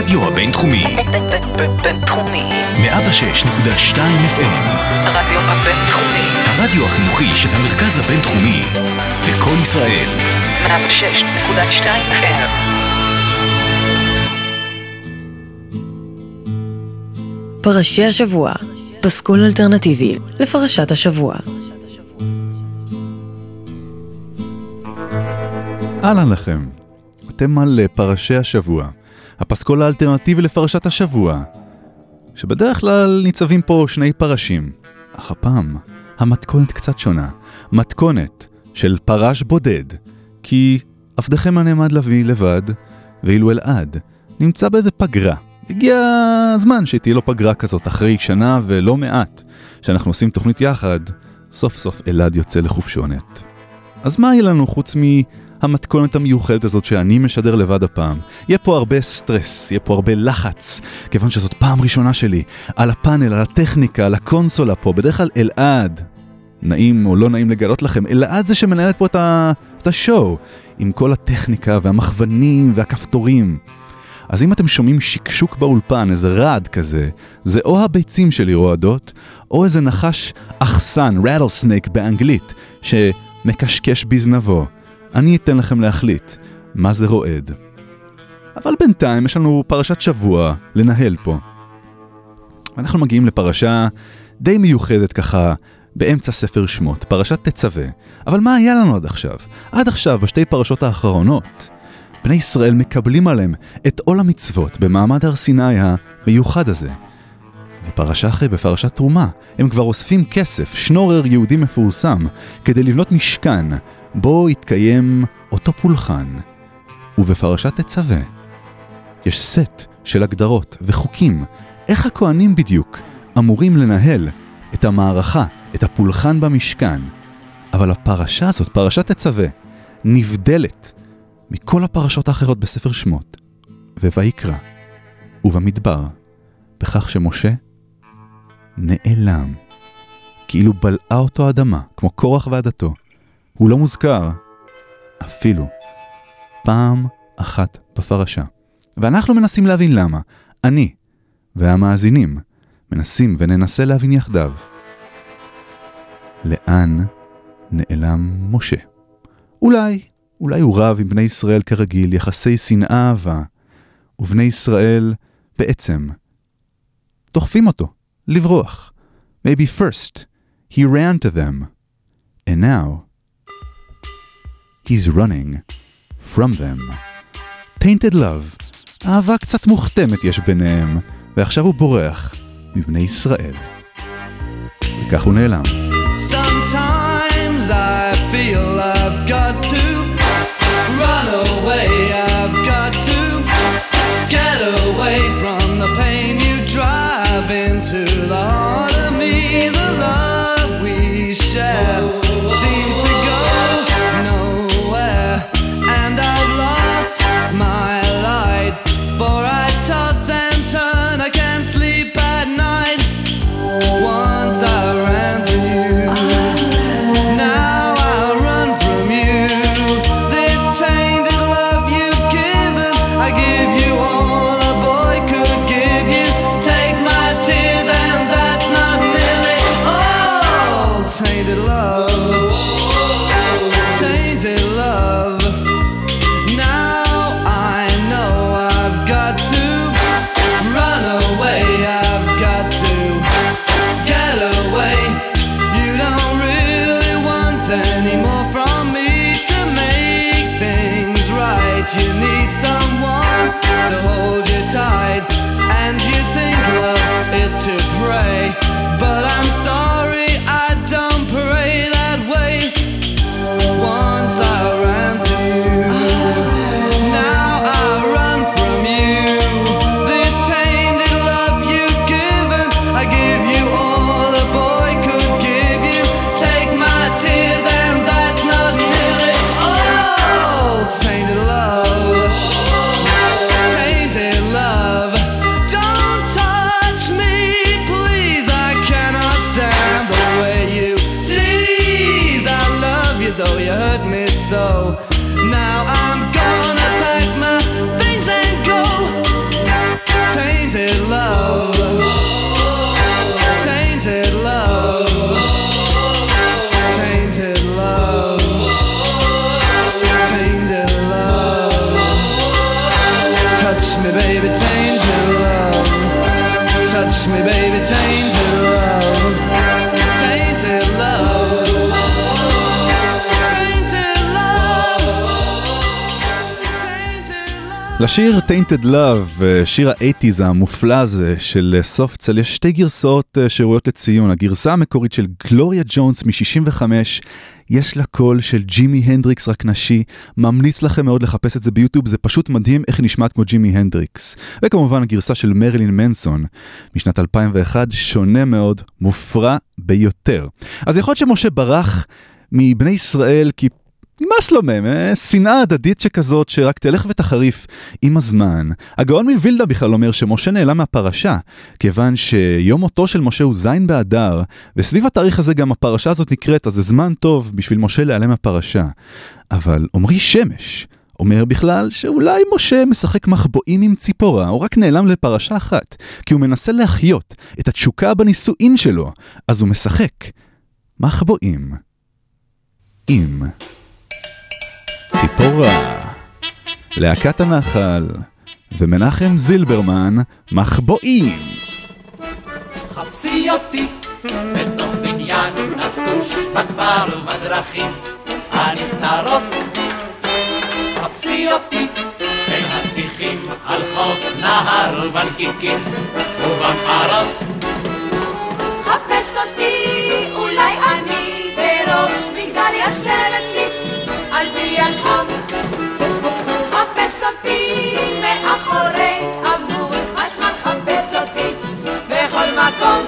הרדיו הבינתחומי. בינתחומי. 106.2 FM. הרדיו הבינתחומי. הרדיו החינוכי של המרכז הבינתחומי. וקול ישראל. 106.2 FM. פרשי השבוע, פסקול אלטרנטיבי לפרשת השבוע. אהלן לכם, אתם על אה, פרשי השבוע, הפסקול האלטרנטיבי לפרשת השבוע, שבדרך כלל ניצבים פה שני פרשים, אך הפעם המתכונת קצת שונה, מתכונת של פרש בודד, כי עבדכם הנעמד לביא לבד, ואילו אלעד נמצא באיזה פגרה. הגיע הזמן שתהיה לו פגרה כזאת אחרי שנה ולא מעט שאנחנו עושים תוכנית יחד, סוף סוף אלעד יוצא לחופשונת. אז מה יהיה לנו חוץ מהמתכונת המיוחדת הזאת שאני משדר לבד הפעם? יהיה פה הרבה סטרס, יהיה פה הרבה לחץ, כיוון שזאת פעם ראשונה שלי, על הפאנל, על הטכניקה, על הקונסולה פה, בדרך כלל אלעד. נעים או לא נעים לגלות לכם, אלעד זה שמנהלת פה את, ה... את השואו, עם כל הטכניקה והמכוונים והכפתורים. אז אם אתם שומעים שקשוק באולפן, איזה רעד כזה, זה או הביצים שלי רועדות, או איזה נחש אכסן, רטלסנייק באנגלית, שמקשקש בזנבו. אני אתן לכם להחליט מה זה רועד. אבל בינתיים יש לנו פרשת שבוע לנהל פה. אנחנו מגיעים לפרשה די מיוחדת ככה, באמצע ספר שמות, פרשת תצווה. אבל מה היה לנו עד עכשיו? עד עכשיו, בשתי פרשות האחרונות, בני ישראל מקבלים עליהם את עול המצוות במעמד הר סיני המיוחד הזה. בפרשה אחרי, בפרשת תרומה, הם כבר אוספים כסף, שנורר יהודי מפורסם, כדי לבנות משכן, בו יתקיים אותו פולחן. ובפרשת תצווה, יש סט של הגדרות וחוקים, איך הכהנים בדיוק אמורים לנהל את המערכה, את הפולחן במשכן. אבל הפרשה הזאת, פרשת תצווה, נבדלת מכל הפרשות האחרות בספר שמות, וויקרא, ובמדבר, בכך שמשה נעלם, כאילו בלעה אותו אדמה, כמו קורח ועדתו. הוא לא מוזכר, אפילו פעם אחת בפרשה. ואנחנו מנסים להבין למה. אני והמאזינים מנסים וננסה להבין יחדיו. לאן נעלם משה? אולי אולי הוא רב עם בני ישראל כרגיל, יחסי שנאה אהבה, ובני ישראל בעצם דוחפים אותו לברוח. Maybe first he ran to them, and now he's running from them. Tainted love, אהבה קצת מוכתמת יש ביניהם, ועכשיו הוא בורח מבני ישראל. וכך הוא נעלם. לשיר Tainted Love, אה, שיר האייטיז המופלא הזה של אה, Soft Cell, יש שתי גרסאות אה, שראויות לציון. הגרסה המקורית של גלוריה ג'ונס מ-65, יש לה קול של ג'ימי הנדריקס רק נשי, ממליץ לכם מאוד לחפש את זה ביוטיוב, זה פשוט מדהים איך היא נשמעת כמו ג'ימי הנדריקס. וכמובן הגרסה של מרילין מנסון משנת 2001, שונה מאוד, מופרע ביותר. אז יכול להיות שמשה ברח מבני ישראל כי נמאס לו מהם, אה? שנאה הדדית שכזאת שרק תלך ותחריף עם הזמן. הגאון מווילדה בכלל אומר שמשה נעלם מהפרשה, כיוון שיום מותו של משה הוא ז' באדר, וסביב התאריך הזה גם הפרשה הזאת נקראת, אז זה זמן טוב בשביל משה להיעלם מהפרשה. אבל עמרי שמש אומר בכלל שאולי משה משחק מחבואים עם ציפורה, או רק נעלם לפרשה אחת, כי הוא מנסה להחיות את התשוקה בנישואין שלו, אז הוא משחק מחבואים עם... ציפורה, להקת הנחל ומנחם זילברמן מחבואים. חפשי אותי בתוך בניין נטוש בכפר ובדרכים הנסתרות חפשי אותי בין השיחים על חוף נהר ובנקיקים ובמערות חפש אותי, אולי אני בראש מגדל יושבת אותי מאחורי עמוד חשמל, חפש אותי בכל מקום.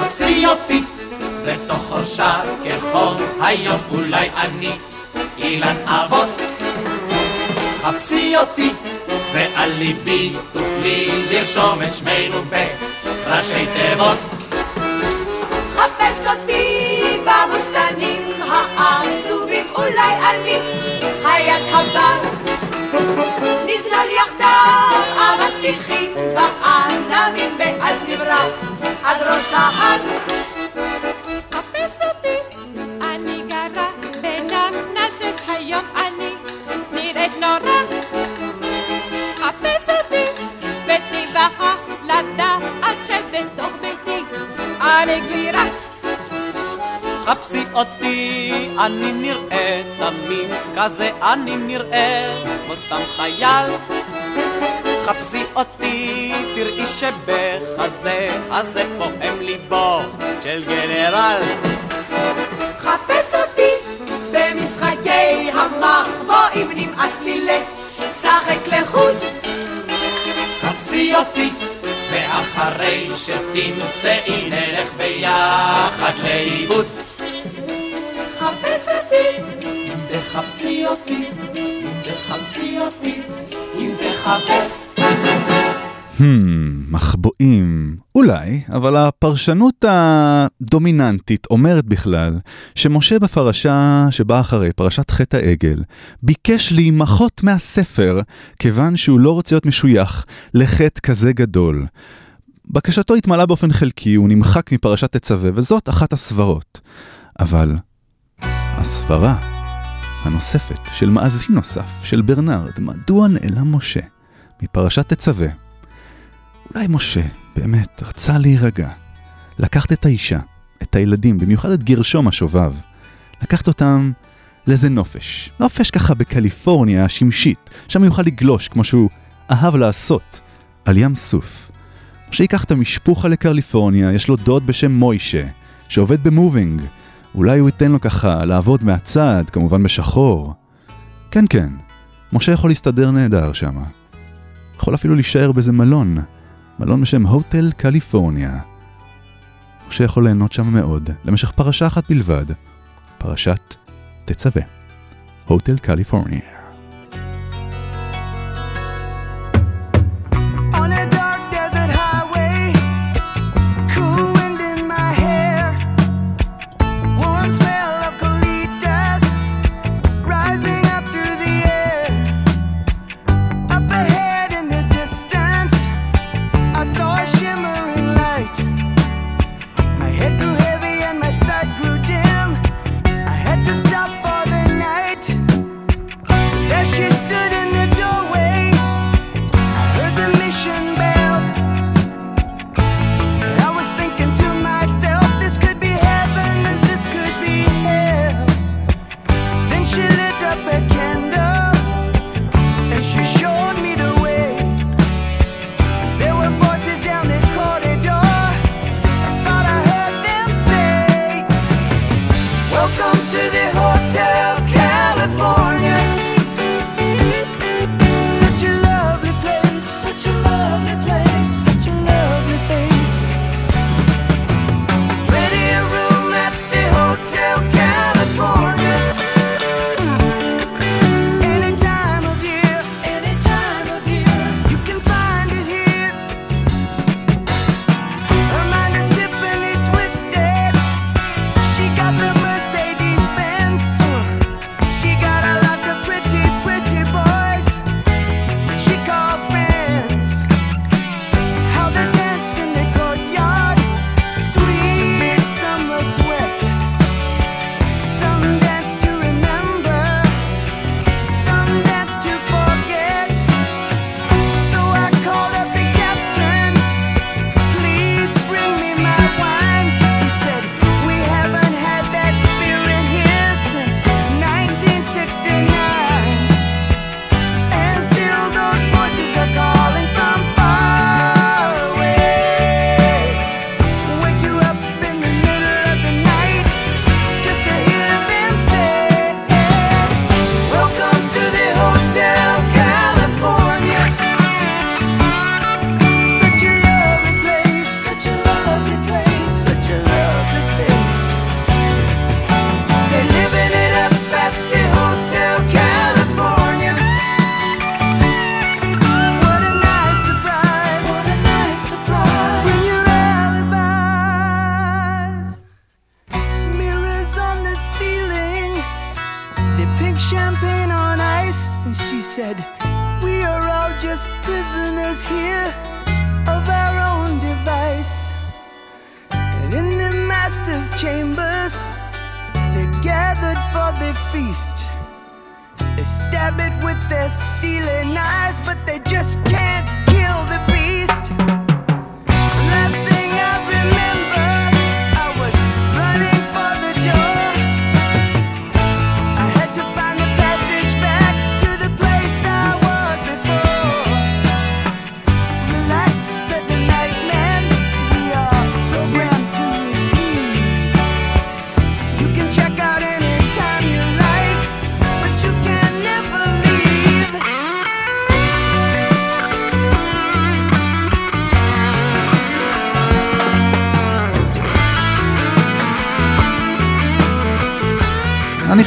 חפשי אותי בתוך חורשה כחום היום אולי אני אילן אבות חפשי אותי ועל ליבי תוכלי לרשום את שמנו בראשי תיבות אותי, אני נראה תמים כזה, אני נראה כמו סתם חייל. חפשי אותי, תראי שבחזה הזה פועם ליבו של גנרל. חפש אותי במשחקי המחבואים נמאס לי לשחק לחוד חפשי אותי, ואחרי שתמצאי נלך ביחד לאיבוד. אותי, תחפשי אותי, אם תחפש. Hmm, מחבואים. אולי, אבל הפרשנות הדומיננטית אומרת בכלל שמשה בפרשה שבאה אחרי, פרשת חטא העגל, ביקש להימחות מהספר כיוון שהוא לא רוצה להיות משוייך לחטא כזה גדול. בקשתו התמלאה באופן חלקי, הוא נמחק מפרשת תצווה, וזאת אחת הסברות. אבל הסברה הנוספת של מאזין נוסף, של ברנרד, מדוע נעלם משה? מפרשת תצווה? אולי משה באמת רצה להירגע, לקחת את האישה, את הילדים, במיוחד את גרשום השובב, לקחת אותם לאיזה נופש, נופש ככה בקליפורניה השמשית, שם יוכל לגלוש כמו שהוא אהב לעשות, על ים סוף. משה ייקח את המשפוחה לקליפורניה, יש לו דוד בשם מוישה, שעובד במובינג, אולי הוא ייתן לו ככה לעבוד מהצד, כמובן בשחור. כן, כן, משה יכול להסתדר נהדר שם. יכול אפילו להישאר באיזה מלון, מלון בשם הוטל קליפורניה. משה יכול ליהנות שם מאוד, למשך פרשה אחת בלבד, פרשת תצווה. הוטל קליפורניה.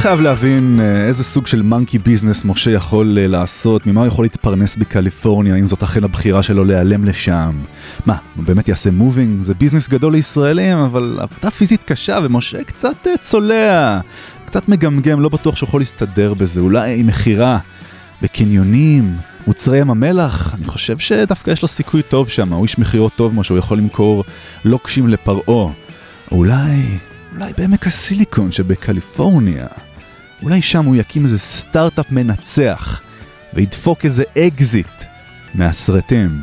חייב להבין אה, איזה סוג של מונקי ביזנס משה יכול אה, לעשות, ממה הוא יכול להתפרנס בקליפורניה, אם זאת אכן הבחירה שלו להיעלם לשם. מה, הוא באמת יעשה מובינג? זה ביזנס גדול לישראלים, אבל עבודה פיזית קשה ומשה קצת אה, צולע, קצת מגמגם, לא בטוח שהוא יכול להסתדר בזה, אולי עם מכירה בקניונים. מוצרי ים המלח, אני חושב שדווקא יש לו סיכוי טוב שם, הוא איש מכירות טוב, מה שהוא יכול למכור לוקשים לפרעה. אולי, אולי בעמק הסיליקון שבקליפורניה. אולי שם הוא יקים איזה סטארט-אפ מנצח, וידפוק איזה אקזיט מהסרטים.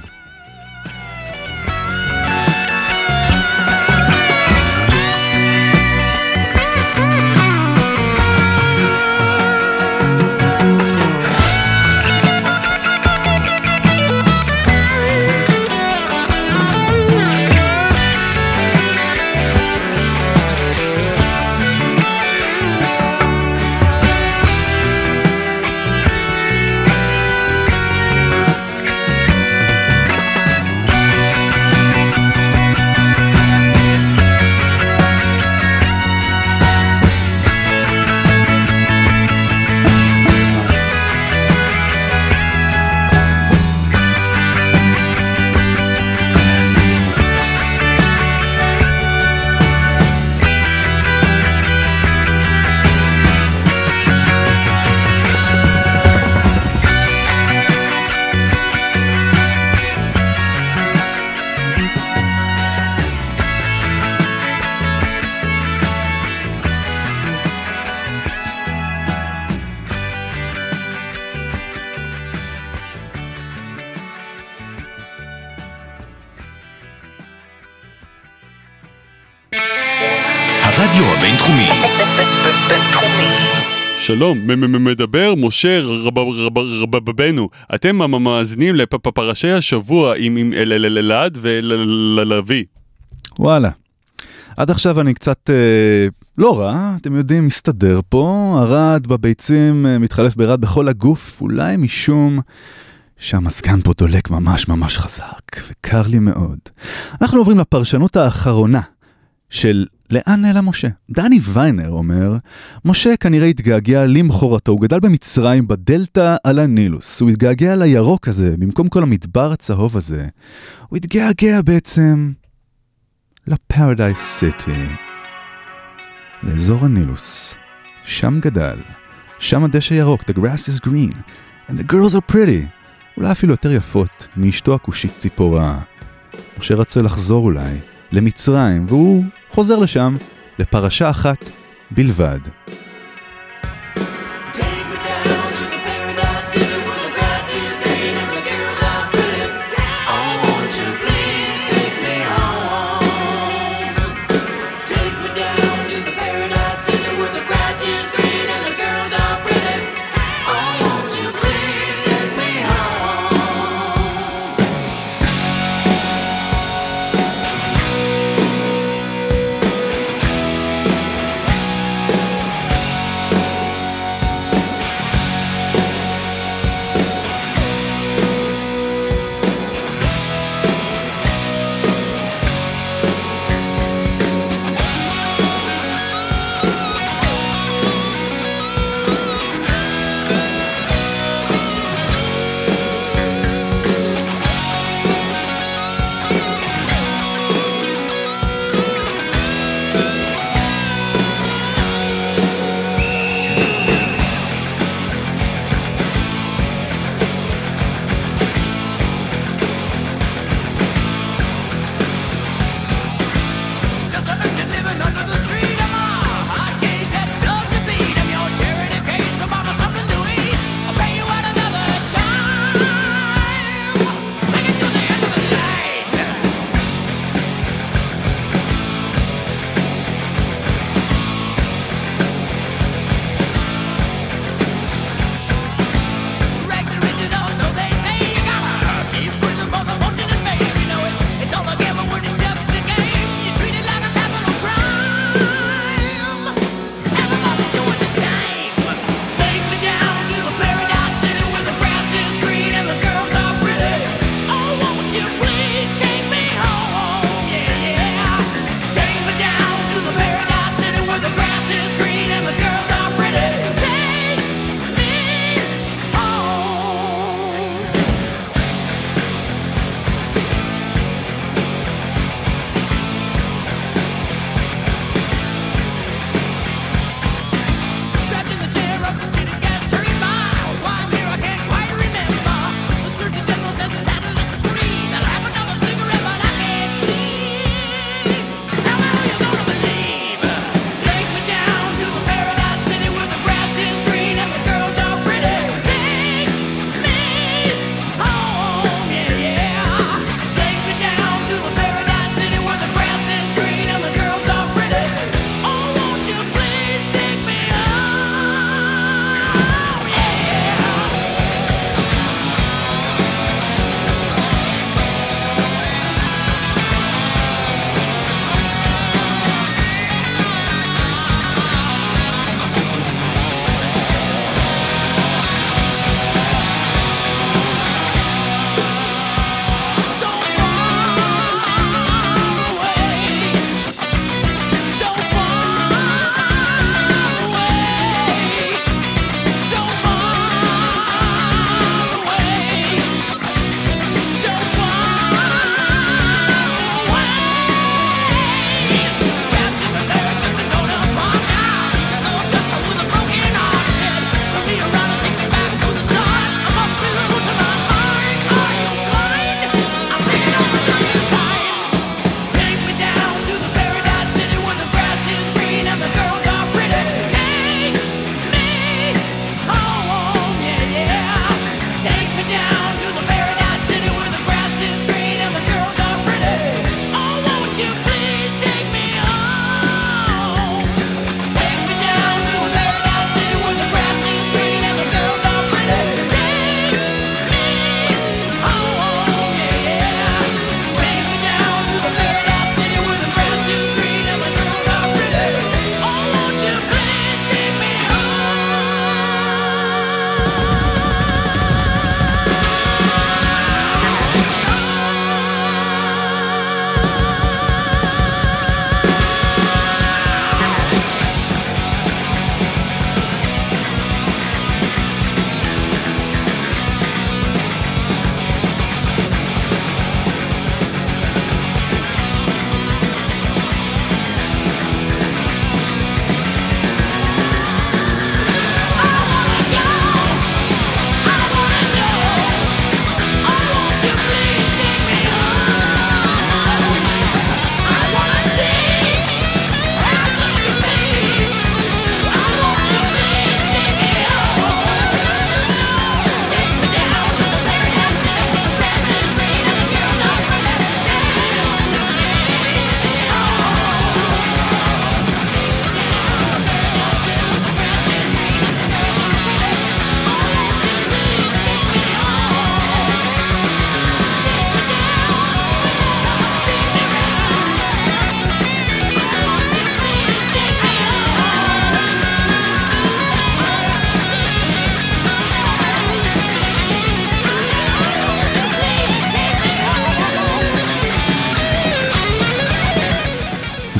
שלום, מדבר משה רב- רב- רבנו. אתם מ- מאזינים לפרשי השבוע עם עם אל- אל- אל- אלעד וללוי. וואלה. עד עכשיו אני קצת אה, לא רע, אתם יודעים, מסתדר פה, הרד בביצים אה, מתחלף ברד בכל הגוף, אולי משום שהמזגן פה דולק ממש ממש חזק, וקר לי מאוד. אנחנו עוברים לפרשנות האחרונה של לאן נעלם משה? דני ויינר אומר, משה כנראה התגעגע למכורתו, הוא גדל במצרים בדלתא על הנילוס, הוא התגעגע לירוק הזה, במקום כל המדבר הצהוב הזה. הוא התגעגע בעצם לפרדייס סיטי, לאזור הנילוס. שם גדל, שם הדשא ירוק, the grass is green, and the girls are pretty. אולי אפילו יותר יפות מאשתו הכושית ציפורה. משה רצה לחזור אולי למצרים, והוא חוזר לשם לפרשה אחת בלבד.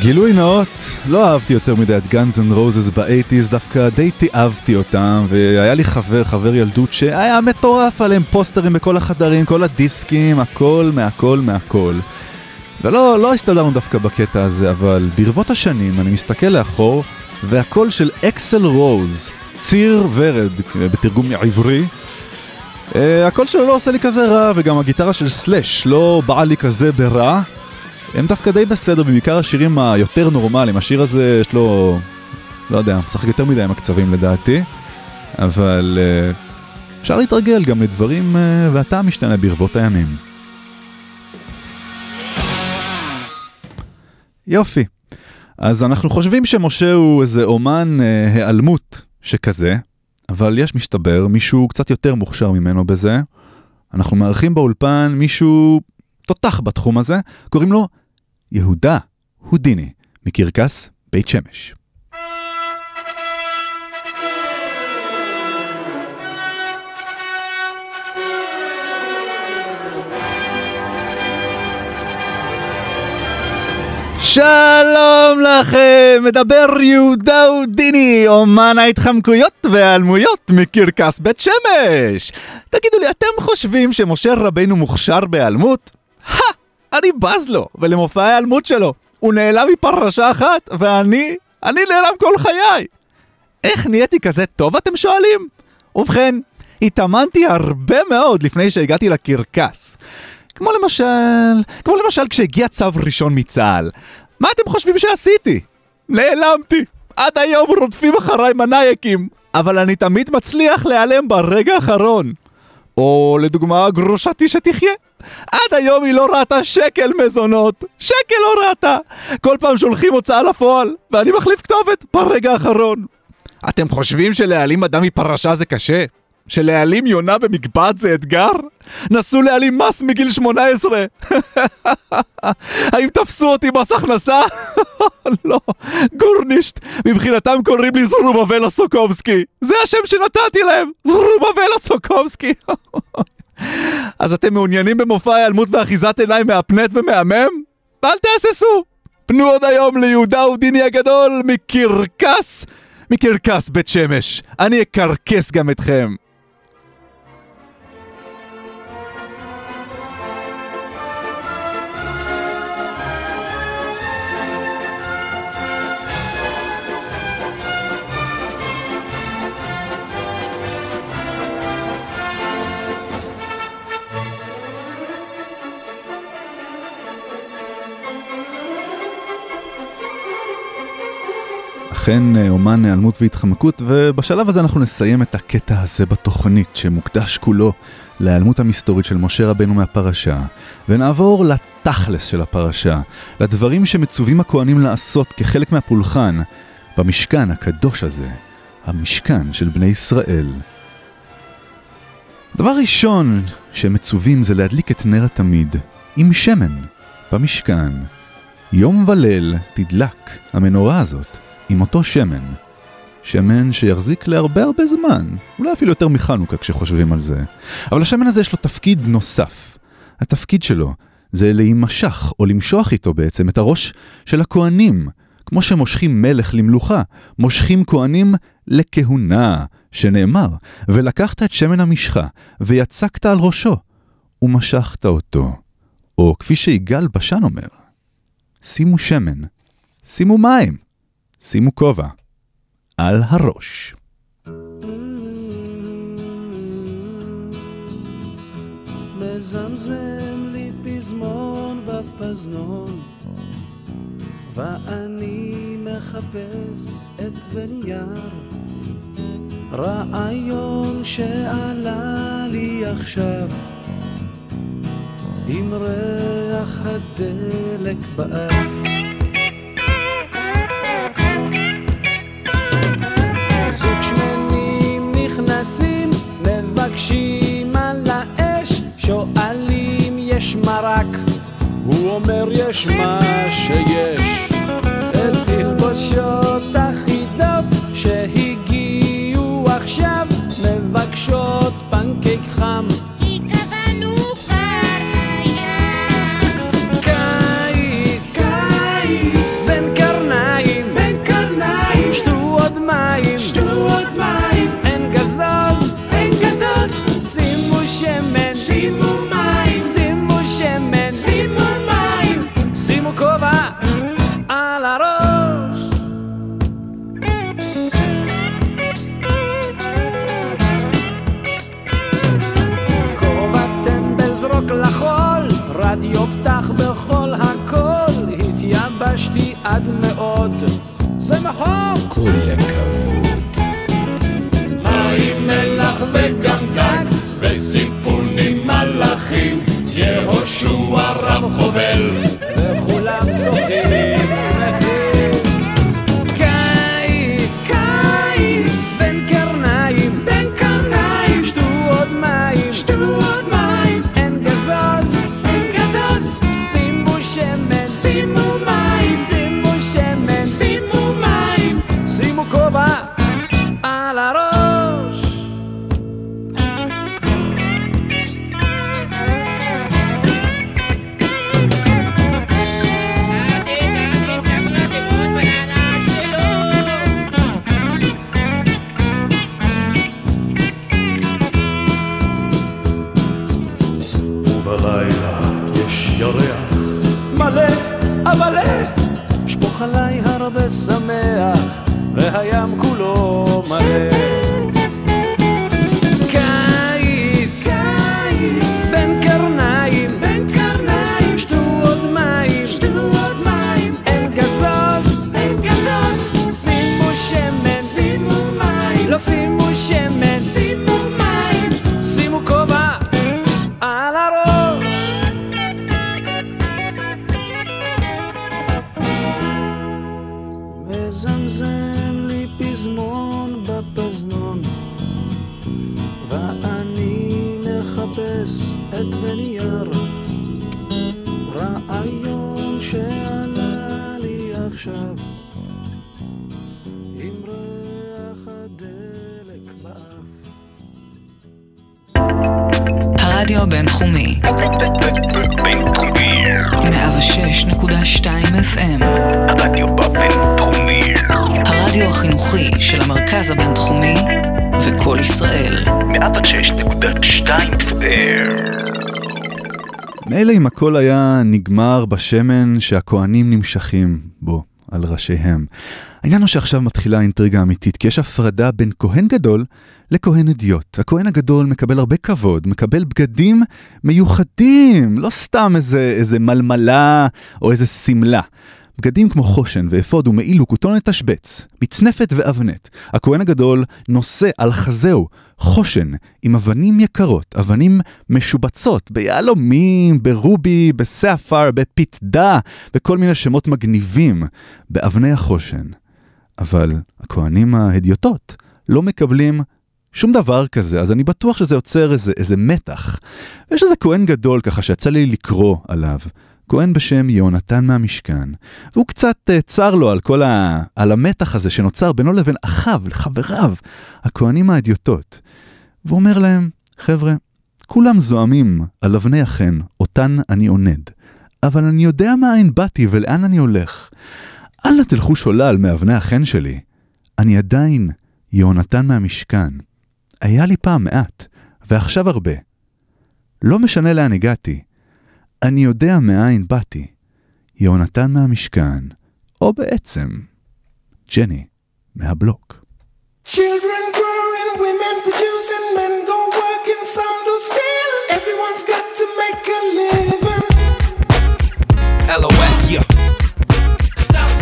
גילוי נאות, לא אהבתי יותר מדי את Guns N' Roses באייטיז, דווקא די תיעבתי אותם, והיה לי חבר, חבר ילדות, שהיה מטורף עליהם פוסטרים בכל החדרים, כל הדיסקים, הכל מהכל מהכל. ולא, לא הסתדרנו דווקא בקטע הזה, אבל ברבות השנים אני מסתכל לאחור, והקול של אקסל רוז, ציר ורד, בתרגום עברי, uh, הקול שלו לא עושה לי כזה רע, וגם הגיטרה של סלאש לא באה לי כזה ברע. הם דווקא די בסדר, בעיקר השירים היותר נורמליים. השיר הזה יש לו, לא יודע, משחק יותר מדי עם הקצבים לדעתי, אבל uh, אפשר להתרגל גם לדברים, uh, והטעם משתנה ברבות הימים. יופי. אז אנחנו חושבים שמשה הוא איזה אומן uh, היעלמות שכזה, אבל יש מסתבר מישהו קצת יותר מוכשר ממנו בזה. אנחנו מארחים באולפן מישהו תותח בתחום הזה, קוראים לו יהודה הודיני, מקרקס בית שמש. שלום לכם, מדבר יהודה הודיני, אומן ההתחמקויות וההיעלמויות מקרקס בית שמש. תגידו לי, אתם חושבים שמשה רבנו מוכשר בהיעלמות? הא! אני בז לו, ולמופע ההיעלמות שלו. הוא נעלם מפרשה אחת, ואני, אני נעלם כל חיי. איך נהייתי כזה טוב, אתם שואלים? ובכן, התאמנתי הרבה מאוד לפני שהגעתי לקרקס. כמו למשל, כמו למשל כשהגיע צו ראשון מצה"ל. מה אתם חושבים שעשיתי? נעלמתי. עד היום רודפים אחריי מנייקים, אבל אני תמיד מצליח להיעלם ברגע האחרון. או לדוגמה, גרושתי שתחיה. עד היום היא לא ראתה שקל מזונות. שקל לא ראתה. כל פעם שולחים הוצאה לפועל, ואני מחליף כתובת ברגע האחרון. אתם חושבים שלהעלים אדם מפרשה זה קשה? שלהעלים יונה במקבץ זה אתגר? נסו להעלים מס מגיל 18. האם תפסו אותי מס הכנסה? לא, גורנישט. מבחינתם קוראים לי זרובבל סוקובסקי. זה השם שנתתי להם, זרובבל סוקובסקי. אז אתם מעוניינים במופע היעלמות ואחיזת עיניים מהפנט ומהמם? אל תהססו! פנו עוד היום ליהודה הודיני הגדול מקרקס, מקרקס בית שמש. אני אקרקס גם אתכם. אכן אה, אומן היעלמות והתחמקות, ובשלב הזה אנחנו נסיים את הקטע הזה בתוכנית, שמוקדש כולו להיעלמות המסתורית של משה רבנו מהפרשה, ונעבור לתכלס של הפרשה, לדברים שמצווים הכהנים לעשות כחלק מהפולחן, במשכן הקדוש הזה, המשכן של בני ישראל. דבר ראשון שהם מצווים זה להדליק את נר התמיד, עם שמן, במשכן. יום וליל תדלק המנורה הזאת. עם אותו שמן. שמן שיחזיק להרבה הרבה זמן, אולי אפילו יותר מחנוכה כשחושבים על זה. אבל השמן הזה יש לו תפקיד נוסף. התפקיד שלו זה להימשך, או למשוח איתו בעצם, את הראש של הכהנים. כמו שמושכים מלך למלוכה, מושכים כהנים לכהונה, שנאמר, ולקחת את שמן המשחה, ויצקת על ראשו, ומשכת אותו. או כפי שיגאל בשן אומר, שימו שמן, שימו מים. שימו כובע על הראש. מזמזם לי פזמון בפזנון ואני מחפש את ונייר רעיון שעלה לי עכשיו עם ריח הדלק באף יש מה שיש. את תלבושות אחידות שהגיעו עכשיו, מבקשות פנקק חם. מאוד, זה מחול. כל הכבוד. מים, מלח וגם דג, וסיפונים מלאכים, יהושע רב חובל. וכולם שוחים שמחים. קיץ, קיץ, בין קרניים, בין קרניים, שתו עוד מים, שתו עוד מים, אין גזוז, אין גזוז, שימו שמן, שימו מים, שימו הכל היה נגמר בשמן שהכוהנים נמשכים בו, על ראשיהם. העניין הוא שעכשיו מתחילה האינטריגה האמיתית, כי יש הפרדה בין כהן גדול לכהן אדיוט. הכהן הגדול מקבל הרבה כבוד, מקבל בגדים מיוחדים, לא סתם איזה, איזה מלמלה או איזה שמלה. בגדים כמו חושן ואפוד ומעיל וכותון לתשבץ, מצנפת ואבנט. הכהן הגדול נושא על חזהו חושן עם אבנים יקרות, אבנים משובצות ביהלומים, ברובי, בסעפר, בפיתדה, וכל מיני שמות מגניבים באבני החושן. אבל הכהנים ההדיוטות לא מקבלים שום דבר כזה, אז אני בטוח שזה יוצר איזה, איזה מתח. ויש איזה כהן גדול ככה שיצא לי לקרוא עליו. כהן בשם יהונתן מהמשכן, והוא קצת uh, צר לו על כל ה... על המתח הזה שנוצר בינו לבין אחיו, לחבריו, הכהנים האדיוטות. והוא אומר להם, חבר'ה, כולם זועמים על אבני החן, אותן אני עונד, אבל אני יודע מאין באתי ולאן אני הולך. אל נא תלכו שולל מאבני החן שלי. אני עדיין יהונתן מהמשכן. היה לי פעם מעט, ועכשיו הרבה. לא משנה לאן הגעתי, אני יודע מאין באתי. יהונתן מהמשכן, או בעצם, ג'ני מהבלוק. Children growing, women producing, men go working, some do stealing. Everyone's got to make a living. LOX, yeah.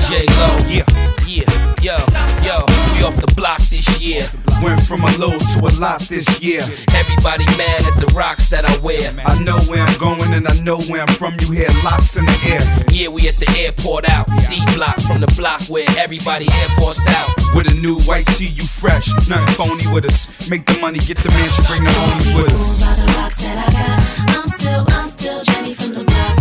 J Lo, yeah, yeah. Off the block this year. Went from a low to a lot this year. Everybody mad at the rocks that I wear. I know where I'm going and I know where I'm from. You hear locks in the air. Yeah, we at the airport out. D block from the block where everybody air forced out. With a new white tee, you fresh. Nothing phony with us. Make the money, get the mansion, bring the homies with us. By the rocks that I got, I'm still, I'm still Jenny from the block.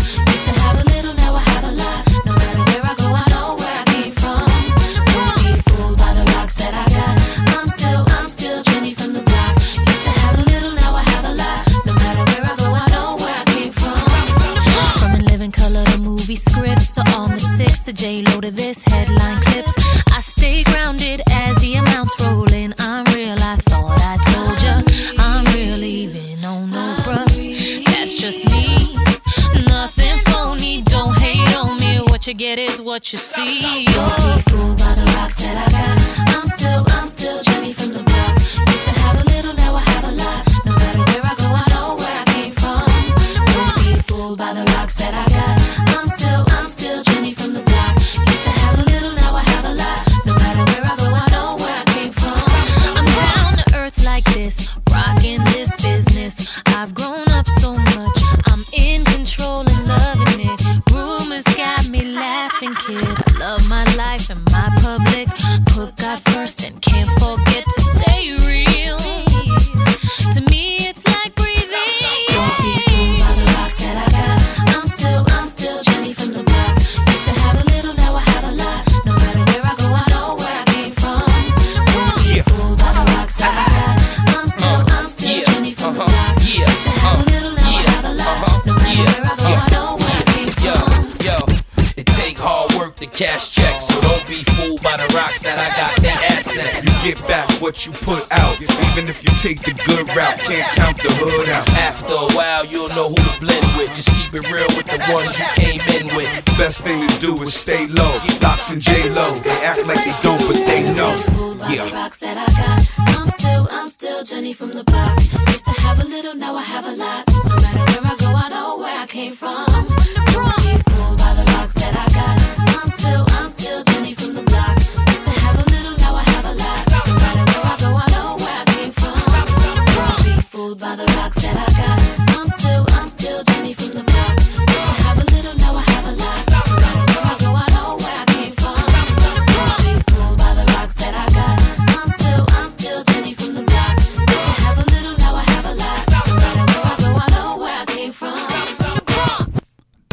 from the block. Used to have a little, now I have a lot. No matter where I go, I know where I came from.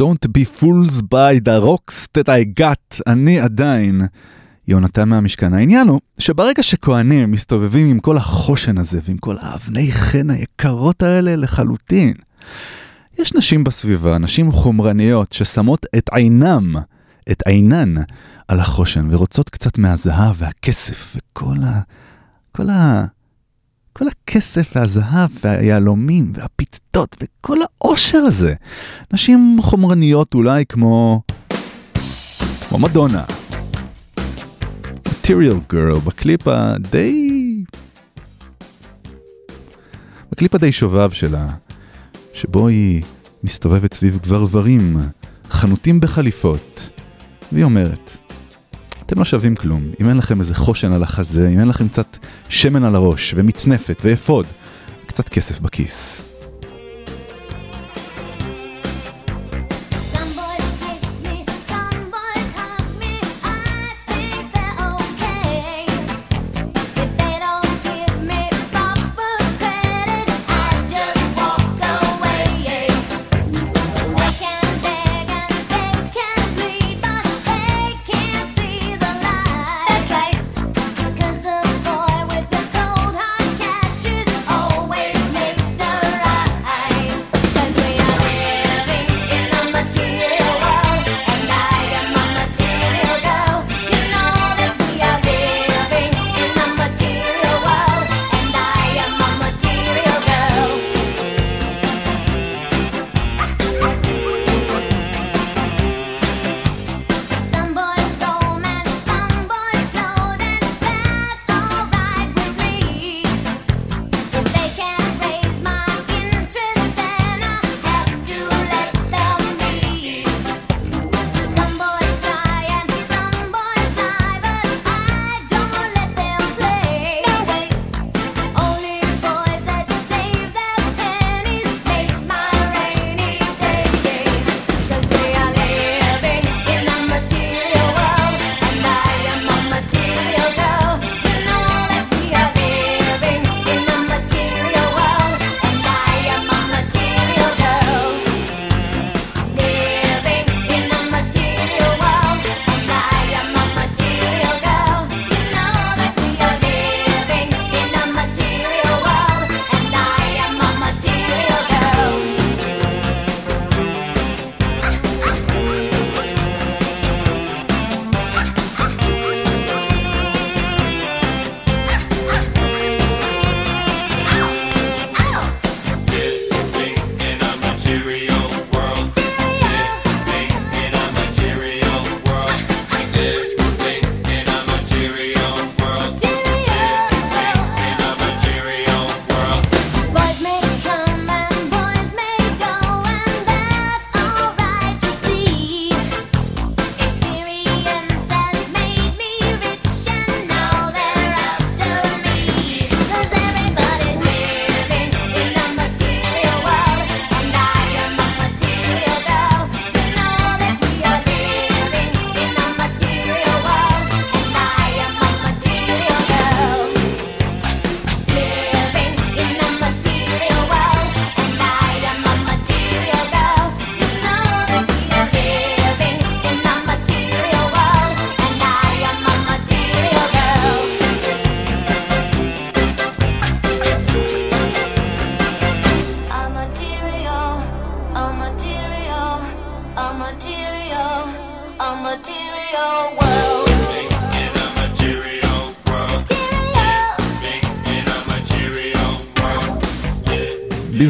Don't be fools by the rocks that I got, אני עדיין. יונתן מהמשכן. העניין הוא שברגע שכהנים מסתובבים עם כל החושן הזה ועם כל האבני חן היקרות האלה לחלוטין, יש נשים בסביבה, נשים חומרניות, ששמות את עינם, את עינן, על החושן ורוצות קצת מהזהב והכסף וכל ה... כל ה... כל הכסף והזהב והיהלומים והפיתות וכל העושר הזה. נשים חומרניות אולי כמו... כמו מדונה. material girl בקליפ הדי... בקליפ הדי שובב שלה, שבו היא מסתובבת סביב גברברים, חנוטים בחליפות, והיא אומרת, אתם לא שווים כלום. אם אין לכם איזה חושן על החזה, אם אין לכם קצת שמן על הראש, ומצנפת, ואפוד, קצת כסף בכיס.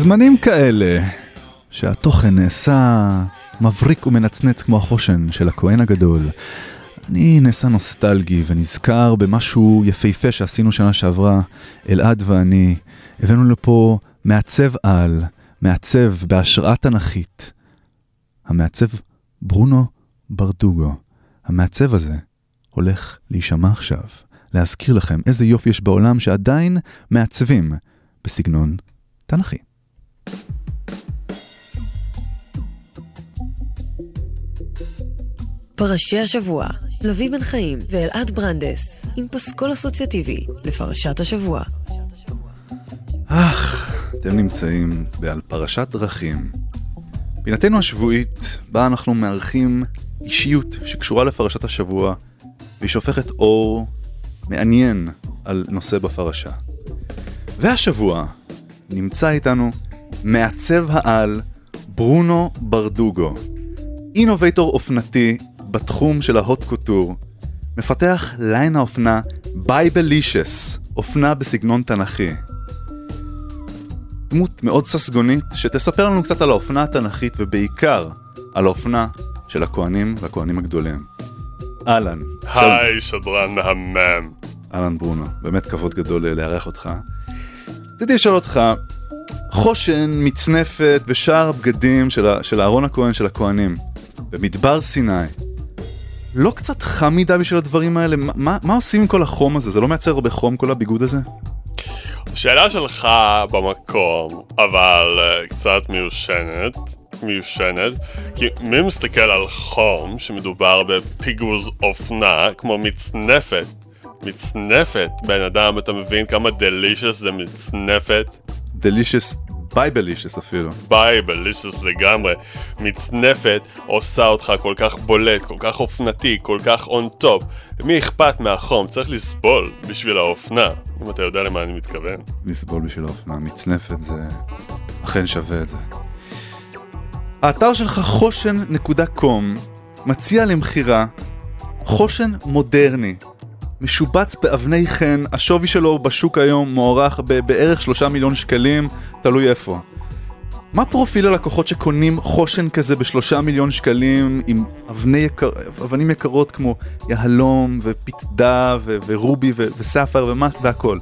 בזמנים כאלה, שהתוכן נעשה מבריק ומנצנץ כמו החושן של הכהן הגדול, אני נעשה נוסטלגי ונזכר במשהו יפהפה שעשינו שנה שעברה, אלעד ואני. הבאנו לפה מעצב על, מעצב בהשראה תנכית. המעצב ברונו ברדוגו. המעצב הזה הולך להישמע עכשיו, להזכיר לכם איזה יופי יש בעולם שעדיין מעצבים בסגנון תנכי. פרשי השבוע, לביא בן חיים ואלעד ברנדס, עם פסקול אסוציאטיבי לפרשת השבוע. אך, אתם נמצאים בעל פרשת דרכים. פינתנו השבועית, בה אנחנו מארחים אישיות שקשורה לפרשת השבוע, והיא שופכת אור מעניין על נושא בפרשה. והשבוע נמצא איתנו מעצב העל ברונו ברדוגו, innovator אופנתי בתחום של ה haute couture, מפתח ליין האופנה Biblicious, אופנה בסגנון תנכי. דמות מאוד ססגונית שתספר לנו קצת על האופנה התנכית ובעיקר על האופנה של הכהנים והכהנים הגדולים. אהלן. היי, שדרן מהמם. אהלן ברונו, באמת כבוד גדול לארח אותך. רציתי לשאול אותך, חושן, מצנפת ושאר הבגדים של, של אהרון הכהן של הכהנים במדבר סיני, לא קצת חם מדי בשביל הדברים האלה? מה, מה, מה עושים עם כל החום הזה? זה לא מייצר הרבה חום כל הביגוד הזה? שאלה שלך במקום, אבל אה, קצת מיושנת, מיושנת, כי מי מסתכל על חום שמדובר בפיגוז אופנה כמו מצנפת? מצנפת, בן אדם, אתה מבין כמה delicious זה מצנפת? delicious, Biblicious אפילו. Biblicious לגמרי. מצנפת עושה אותך כל כך בולט, כל כך אופנתי, כל כך on top. למי אכפת מהחום? צריך לסבול בשביל האופנה, אם אתה יודע למה אני מתכוון. לסבול בשביל האופנה, מצנפת זה אכן שווה את זה. האתר שלך חושן.com מציע למכירה חושן מודרני, משובץ באבני חן, השווי שלו בשוק היום מוערך בערך שלושה מיליון שקלים, תלוי איפה. מה פרופיל הלקוחות שקונים חושן כזה בשלושה מיליון שקלים עם אבני יקר... אבנים יקרות כמו יהלום ופתדה ו... ורובי ו... וספר ומה... והכל?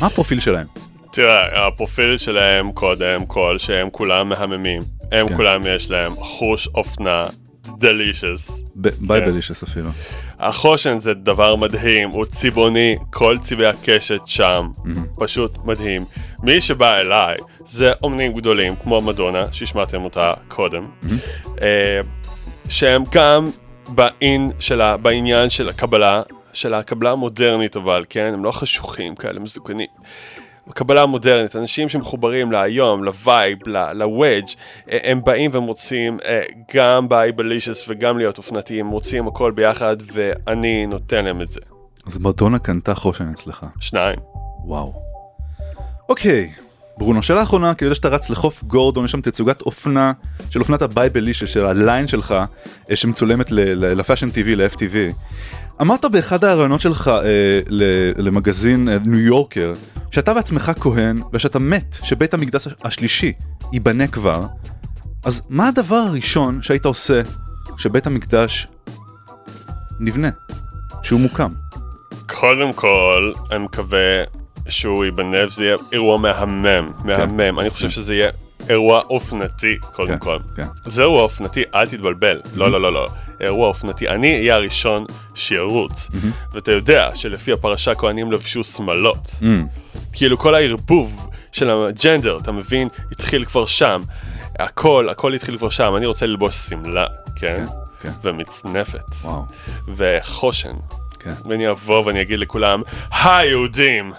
מה הפרופיל שלהם? תראה, הפרופיל שלהם קודם כל שהם כולם מהממים. הם כן. כולם יש להם חוש אופנה delicious. Biblicious אפילו. החושן זה דבר מדהים, הוא צבעוני, כל צבעי הקשת שם, פשוט מדהים. מי שבא אליי זה אומנים גדולים כמו מדונה, שהשמעתם אותה קודם, אה, שהם גם בעין של ה, בעניין של הקבלה, של הקבלה המודרנית אבל, כן? הם לא חשוכים כאלה, מזוקנים. הקבלה המודרנית, אנשים שמחוברים להיום, ל vibe, ל edge, אה, הם באים והם רוצים אה, גם Biblicious וגם להיות אופנתיים, רוצים הכל ביחד ואני נותן להם את זה. אז מדונה קנתה חושן אצלך. שניים. וואו. אוקיי, ברונו, שאלה אחרונה, כי אני יודע שאתה רץ לחוף גורדון, יש שם תצוגת אופנה של אופנת ה Biblicious של הליין שלך, אה, שמצולמת ל Fashion TV, ל FTV. אמרת באחד הראיונות שלך אה, ל- למגזין אה, ניו יורקר, שאתה בעצמך כהן, ושאתה מת שבית המקדש השלישי ייבנה כבר, אז מה הדבר הראשון שהיית עושה כשבית המקדש נבנה, שהוא מוקם? קודם כל, אני מקווה שהוא ייבנה וזה יהיה אירוע מהמם, מהמם. אני חושב שזה יהיה אירוע אופנתי, קודם כל. כן. זה אירוע אופנתי, אל תתבלבל. לא, לא, לא, לא. אירוע אופנתי. אני אהיה הראשון שירוץ. ואתה יודע שלפי הפרשה כהנים לבשו שמלות. Mm. כאילו כל הערבוב של הג'נדר, אתה מבין? התחיל כבר שם. הכל, הכל התחיל כבר שם. אני רוצה ללבוש שמלה, כן? כן. ומצנפת. וואו. וחושן. כן. ואני אבוא ואני אגיד לכולם, היי יהודים!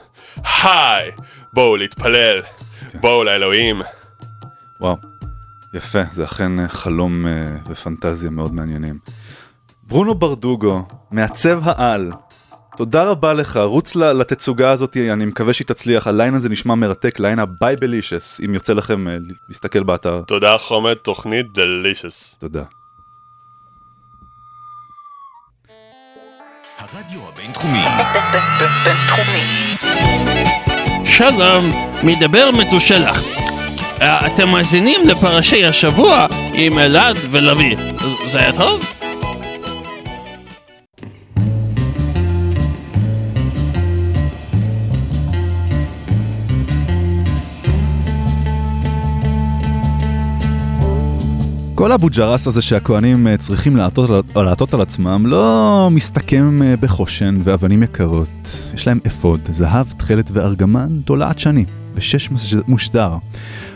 היי! בואו להתפלל. כן. בואו לאלוהים. וואו, יפה, זה אכן אה, חלום אה, ופנטזיה מאוד מעניינים. ברונו ברדוגו, מעצב העל, תודה רבה לך, רוץ ל- לתצוגה הזאת, אני מקווה שהיא תצליח, הליין הזה נשמע מרתק, ליין ה Biblicious, אם יוצא לכם אה, להסתכל באתר. תודה חומד, תוכנית delicious. תודה. הרדיו הבינתחומי. בינתחומי. שלום, מדבר מתושלח. אתם מאזינים לפרשי השבוע עם אלעד ולוי. זה היה טוב? כל אבו ג'רס הזה שהכוהנים אה, צריכים לעטות, על- עצמם לא מסתכם אה, בחושן ואבנים יקרות. יש להם אפוד, זהב, תכלת וארגמן, תולעת שני, ושש מושדר.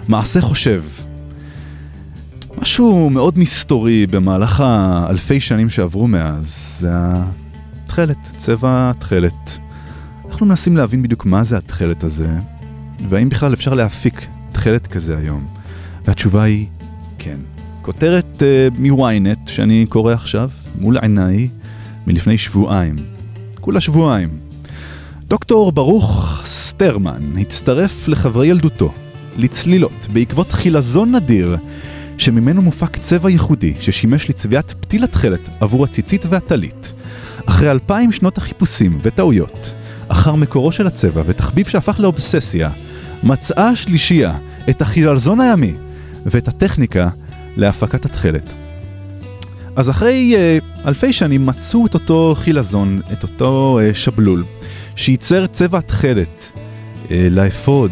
מעשה חושב. משהו מאוד מסתורי במהלך האלפי שנים שעברו מאז, זה התכלת, צבע התכלת. אנחנו מנסים להבין בדיוק מה זה התכלת הזה, והאם בכלל אפשר להפיק תכלת כזה היום. והתשובה היא כן. כותרת uh, מ-ynet שאני קורא עכשיו, מול עיניי, מלפני שבועיים. כולה שבועיים. דוקטור ברוך סטרמן הצטרף לחברי ילדותו לצלילות בעקבות חילזון נדיר שממנו מופק צבע ייחודי ששימש לצביעת פתיל התכלת עבור הציצית והטלית. אחרי אלפיים שנות החיפושים וטעויות, אחר מקורו של הצבע ותחביב שהפך לאובססיה, מצאה השלישייה את החילזון הימי ואת הטכניקה להפקת התכלת. אז אחרי uh, אלפי שנים מצאו את אותו חילזון, את אותו uh, שבלול, שייצר צבע התכלת uh, לאפוד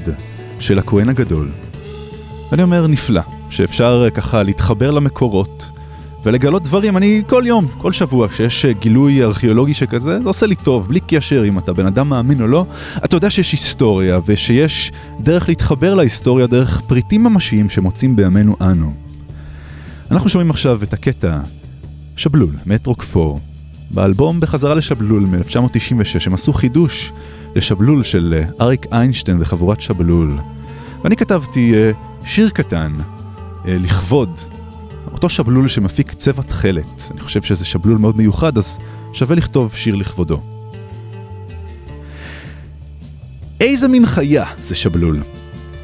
של הכהן הגדול. ואני אומר נפלא, שאפשר uh, ככה להתחבר למקורות ולגלות דברים. אני כל יום, כל שבוע, כשיש uh, גילוי ארכיאולוגי שכזה, זה עושה לי טוב, בלי קשר אם אתה בן אדם מאמין או לא. אתה יודע שיש היסטוריה ושיש דרך להתחבר להיסטוריה דרך פריטים ממשיים שמוצאים בימינו אנו. אנחנו שומעים עכשיו את הקטע שבלול, מאת רוקפור. באלבום בחזרה לשבלול מ-1996 הם עשו חידוש לשבלול של אה, אריק איינשטיין וחבורת שבלול. ואני כתבתי אה, שיר קטן אה, לכבוד אותו שבלול שמפיק צבע תכלת. אני חושב שזה שבלול מאוד מיוחד, אז שווה לכתוב שיר לכבודו. איזה מין חיה זה שבלול?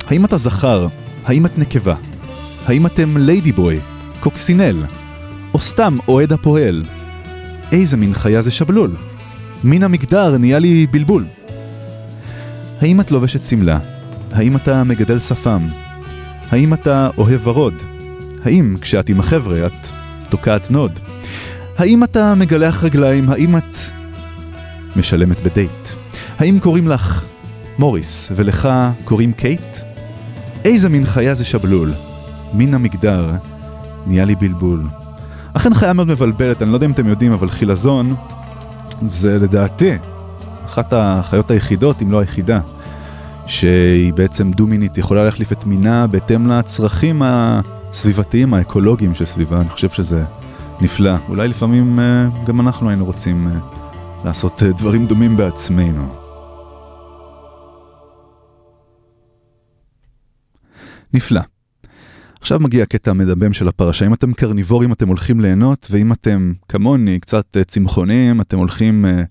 האם אתה זכר? האם את נקבה? האם אתם ליידי בוי, קוקסינל, או סתם אוהד הפועל? איזה מין חיה זה שבלול? מין המגדר נהיה לי בלבול. האם את לובשת שמלה? האם אתה מגדל שפם? האם אתה אוהב ורוד? האם כשאת עם החבר'ה את תוקעת נאד? האם אתה מגלח רגליים? האם את משלמת בדייט? האם קוראים לך מוריס ולך קוראים קייט? איזה מין חיה זה שבלול? מין המגדר נהיה לי בלבול. אכן חיה מאוד מבלבלת, אני לא יודע אם אתם יודעים, אבל חילזון זה לדעתי אחת החיות היחידות, אם לא היחידה, שהיא בעצם דו-מינית, יכולה להחליף את מינה בהתאם לצרכים הסביבתיים, האקולוגיים שסביבה, אני חושב שזה נפלא. אולי לפעמים אה, גם אנחנו היינו רוצים אה, לעשות אה, דברים דומים בעצמנו. נפלא. עכשיו מגיע הקטע המדמם של הפרשה. אם אתם קרניבורים אתם הולכים ליהנות, ואם אתם כמוני קצת אה, צמחונים אתם הולכים אה,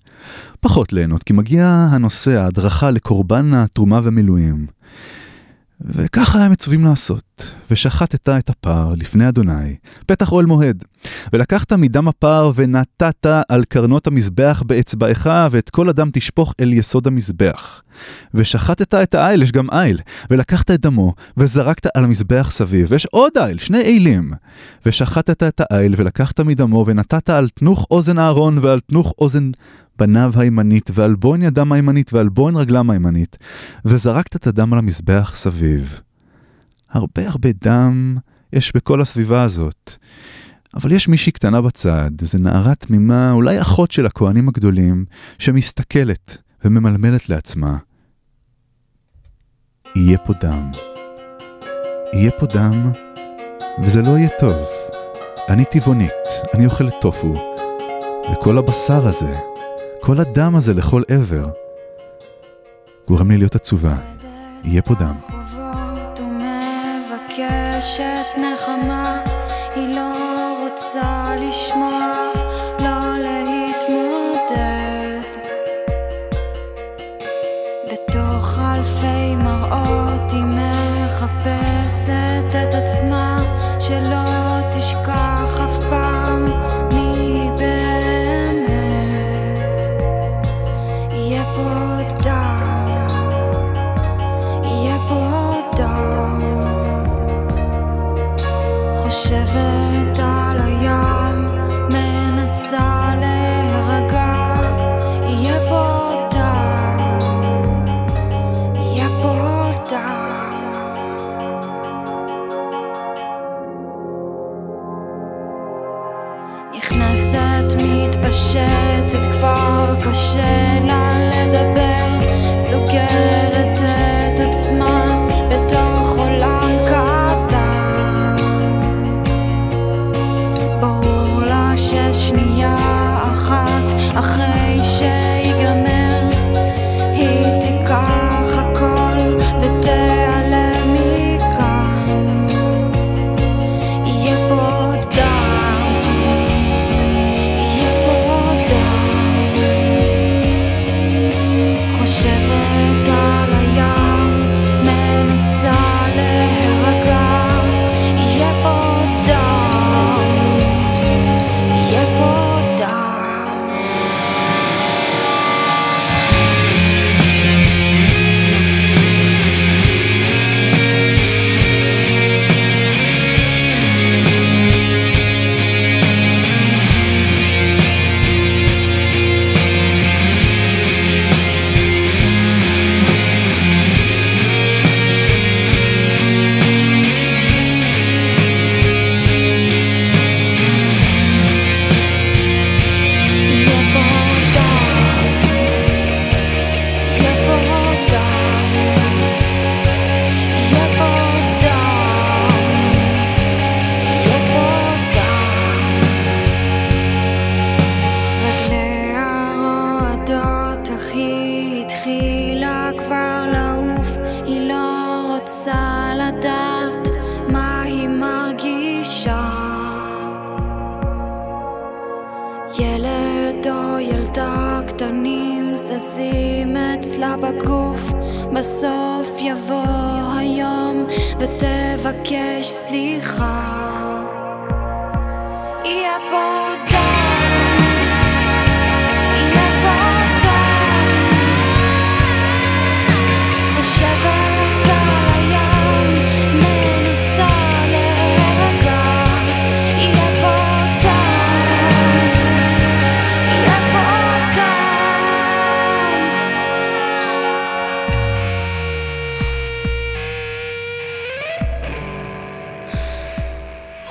פחות ליהנות, כי מגיע הנושא, ההדרכה לקורבן התרומה ומילואים. וככה הם מצווים לעשות. ושחטת את הפר לפני אדוני, פתח אוהל מועד. ולקחת מדם הפר ונתת על קרנות המזבח באצבעך, ואת כל הדם תשפוך אל יסוד המזבח. ושחטת את האיל, יש גם איל, ולקחת את דמו, וזרקת על המזבח סביב, ויש עוד איל, שני אילים. ושחטת את האיל, ולקחת מדמו, ונתת על תנוך אוזן אהרון, ועל תנוך אוזן בניו הימנית, ועל בוין ידם הימנית, ועל בוין רגלם הימנית, וזרקת את הדם על המזבח סביב. הרבה הרבה דם יש בכל הסביבה הזאת. אבל יש מישהי קטנה בצד, איזו נערה תמימה, אולי אחות של הכהנים הגדולים, שמסתכלת וממלמלת לעצמה. יהיה פה דם. יהיה פה דם, וזה לא יהיה טוב. אני טבעונית, אני אוכלת טופו, וכל הבשר הזה, כל הדם הזה לכל עבר, גורם לי להיות עצובה. יהיה פה דם. לא לא מחפשת את עצמה, שלא תשכח אף פעם אז את מתפשטת כבר קשה לה לדבר. סוגרת זזים אצלה בגוף. בסוף יבוא היום ותבקש סליחה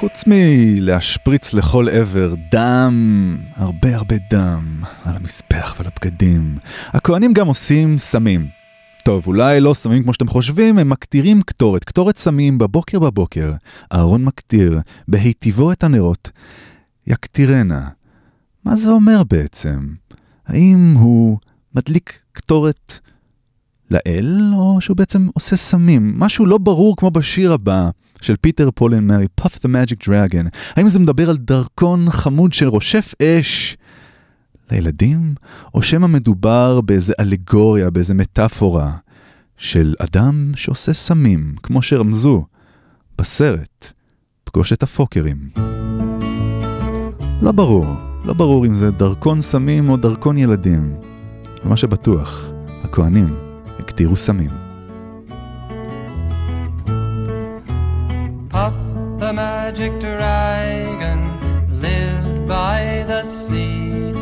חוץ מלהשפריץ לכל עבר דם, הרבה הרבה דם, על המזבח ועל הבגדים, הכהנים גם עושים סמים. טוב, אולי לא סמים כמו שאתם חושבים, הם מקטירים קטורת, קטורת סמים בבוקר בבוקר. אהרון מקטיר, בהיטיבו את הנרות. יקטירנה. מה זה אומר בעצם? האם הוא מדליק קטורת לאל, או שהוא בעצם עושה סמים? משהו לא ברור כמו בשיר הבא של Peter, Paul and Mary, Puff the Magic Dragon. האם זה מדבר על דרקון חמוד של רושף אש לילדים, או שמא מדובר באיזה אלגוריה, באיזה מטאפורה של אדם שעושה סמים, כמו שרמזו בסרט, פגוש את הפוקרים. לא ברור, לא ברור אם זה דרקון סמים או דרקון ילדים. ומה שבטוח, הכהנים הקטירו סמים. Puff the magic dragon lived by the sea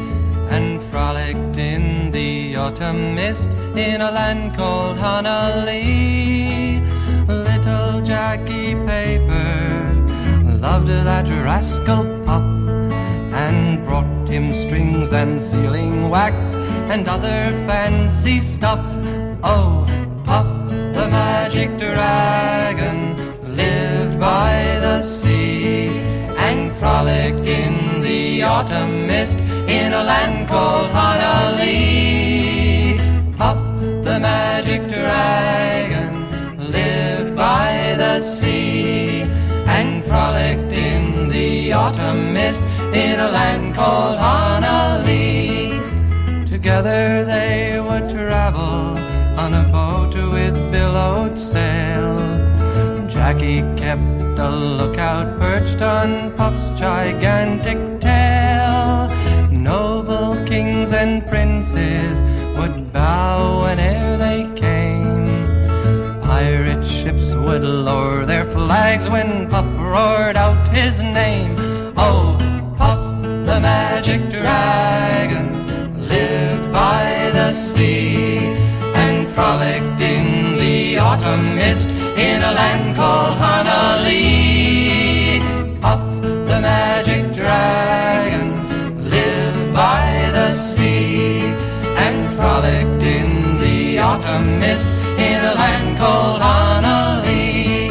and frolicked in the autumn mist in a land called Honolulu. Little Jackie Paper loved that rascal Puff and brought him strings and sealing wax and other fancy stuff. Oh, Puff the magic dragon lived by the sea and frolicked in the autumn mist in a land called Honolulu. Puff the magic dragon lived by the sea and frolicked in the autumn mist in a land called Honolulu. Together they would travel on a boat with billowed sail. Jackie kept a lookout perched on Puff's gigantic tail. Noble kings and princes would bow whene'er they came. Pirate ships would lower their flags when Puff roared out his name. Oh, Puff the magic dragon lived by the sea frolicked in the autumn mist in a land called Honolulu. Puff the magic dragon lived by the sea and frolicked in the autumn mist in a land called Honolulu.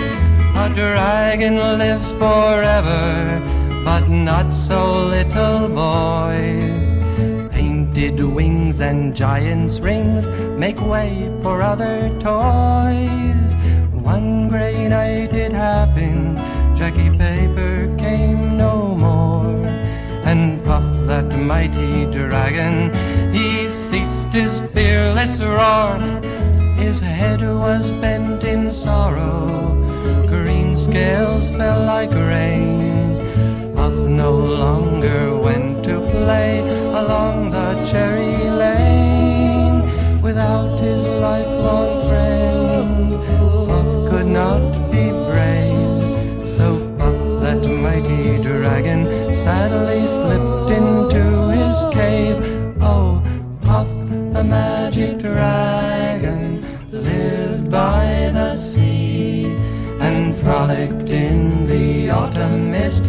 A dragon lives forever, but not so little boys. Painted wings and giant's rings make way for other toys. One gray night it happened, Jackie Paper came no more. And Puff, that mighty dragon, he ceased his fearless roar. His head was bent in sorrow, green scales fell like rain. Puff no longer went to play along cherry lane without his lifelong friend. Puff could not be brave, so Puff, that mighty dragon, sadly slipped into his cave. Oh, Puff, the magic dragon, lived by the sea and frolicked in the autumn mist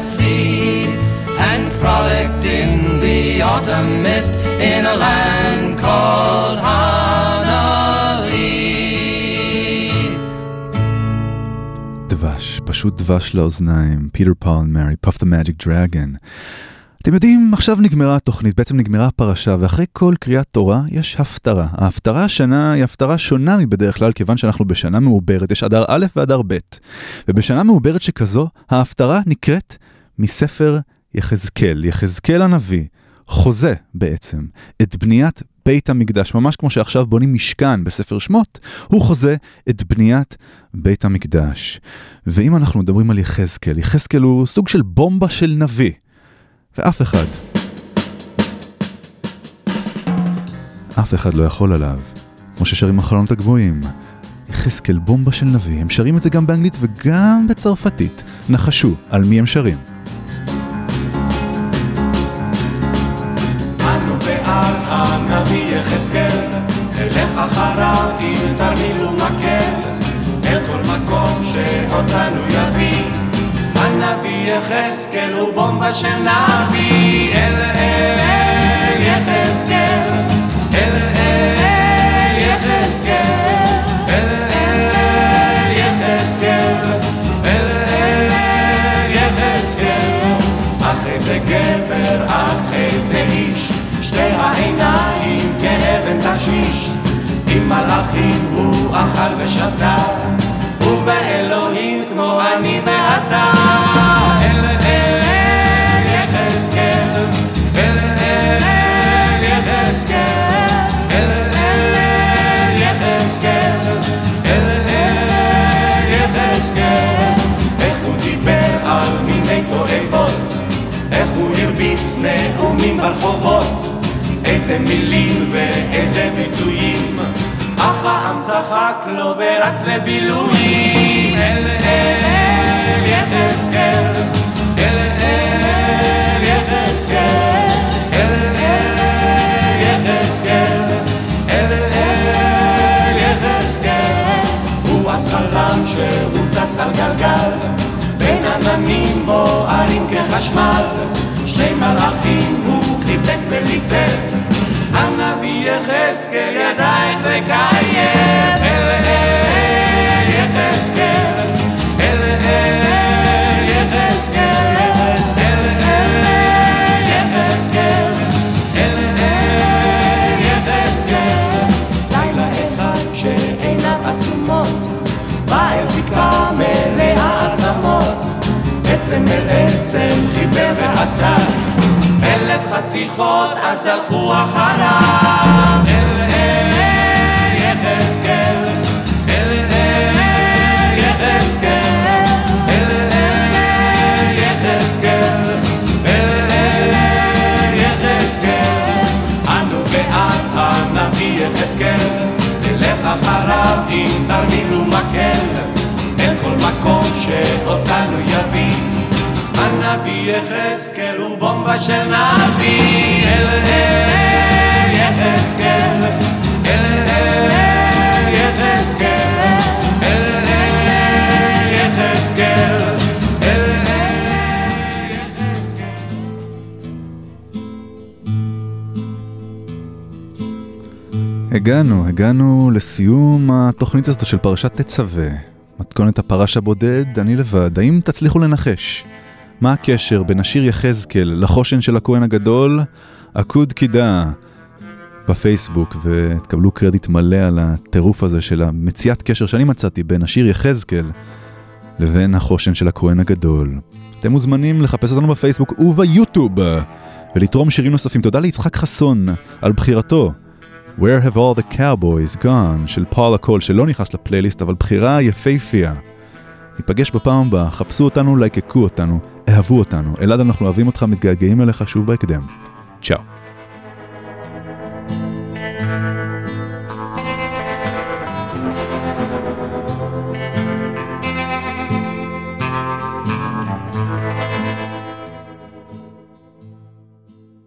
sea and frolicked in the autumn mist in a land called Honolulu. דבש, פשוט דבש לאוזניים, פיטר פאול מרי, Puff the Magic Dragon. אתם יודעים, עכשיו נגמרה התוכנית, בעצם נגמרה הפרשה, ואחרי כל קריאת תורה יש הפטרה. ההפטרה השנה היא הפטרה שונה מבדרך כלל, כיוון שאנחנו בשנה מעוברת, יש אדר א' ואדר ב'. ובשנה מעוברת שכזו, ההפטרה נקראת מספר יחזקאל, יחזקאל הנביא, חוזה בעצם את בניית בית המקדש, ממש כמו שעכשיו בונים משכן בספר שמות, הוא חוזה את בניית בית המקדש. ואם אנחנו מדברים על יחזקאל, יחזקאל הוא סוג של בומבה של נביא. ואף אחד, אף אחד לא יכול עליו, כמו ששרים החלונות הגבוהים. יחזקאל בומבה של נביא, הם שרים את זה גם באנגלית וגם בצרפתית. נחשו על מי הם שרים. הנביא יחזקאל, נלך אחריו עם תרמיל ומקל, אל כל מקום שאותנו יביא. הנביא יחזקאל הוא בומבה של נביא, אל אל יחזקאל, אל אל יחזקאל, אל אל יחזקאל, אל אל יחזקאל. אחרי זה גבר, אחרי זה איש, שתי העיניים כאבן תשיש. עם מלאכים הוא אכל ושתה, ובאלוהים כמו אני ואתה. אל אל יחזקאל, אל אל יחזקאל, אל אל יחזקאל, אל אל יחזקאל. איך הוא דיבר על מיני תועבות, איך הוא הרביץ נאומים ברחובות, איזה מילים ואיזה ביטויים, אף העם צחק לו ורץ לבילויים. אל אל יחזקאל, אל אל יחזקאל, אל אל אל אל יחזקאל. שהוא טס על גלגל, בין עננים בוערים כחשמל, שני מלאכים הוא חיבק הנביא יחזקאל ידע איך לקיים. אל אל יחזקאל, אל אל יחזקאל, עצם אל עצם חיבר ועשה, אלף חתיכות אז הלכו אחריו. עם תרמיל ומקל, אל כל מקום שאותנו יביא. נביא יחזקאל הוא בומבה של נביא אל יחזקאל אל יחזקאל הגענו, הגענו לסיום התוכנית הזאת של פרשת תצווה. מתכונת הפרש הבודד, אני לבד. האם תצליחו לנחש? מה הקשר בין השיר יחזקאל לחושן של הכהן הגדול? עקוד קידה בפייסבוק, ותקבלו קרדיט מלא על הטירוף הזה של המציאת קשר שאני מצאתי בין השיר יחזקאל לבין החושן של הכהן הגדול. אתם מוזמנים לחפש אותנו בפייסבוק וביוטיוב ולתרום שירים נוספים. תודה ליצחק חסון על בחירתו. Where have all the cowboys gone של פאולה קול שלא נכנס לפלייליסט אבל בחירה יפייפייה. ניפגש בפעם הבאה, חפשו אותנו, לייקקו אותנו, אהבו אותנו. אלעד אנחנו אוהבים אותך, מתגעגעים אליך שוב בהקדם. צ'או.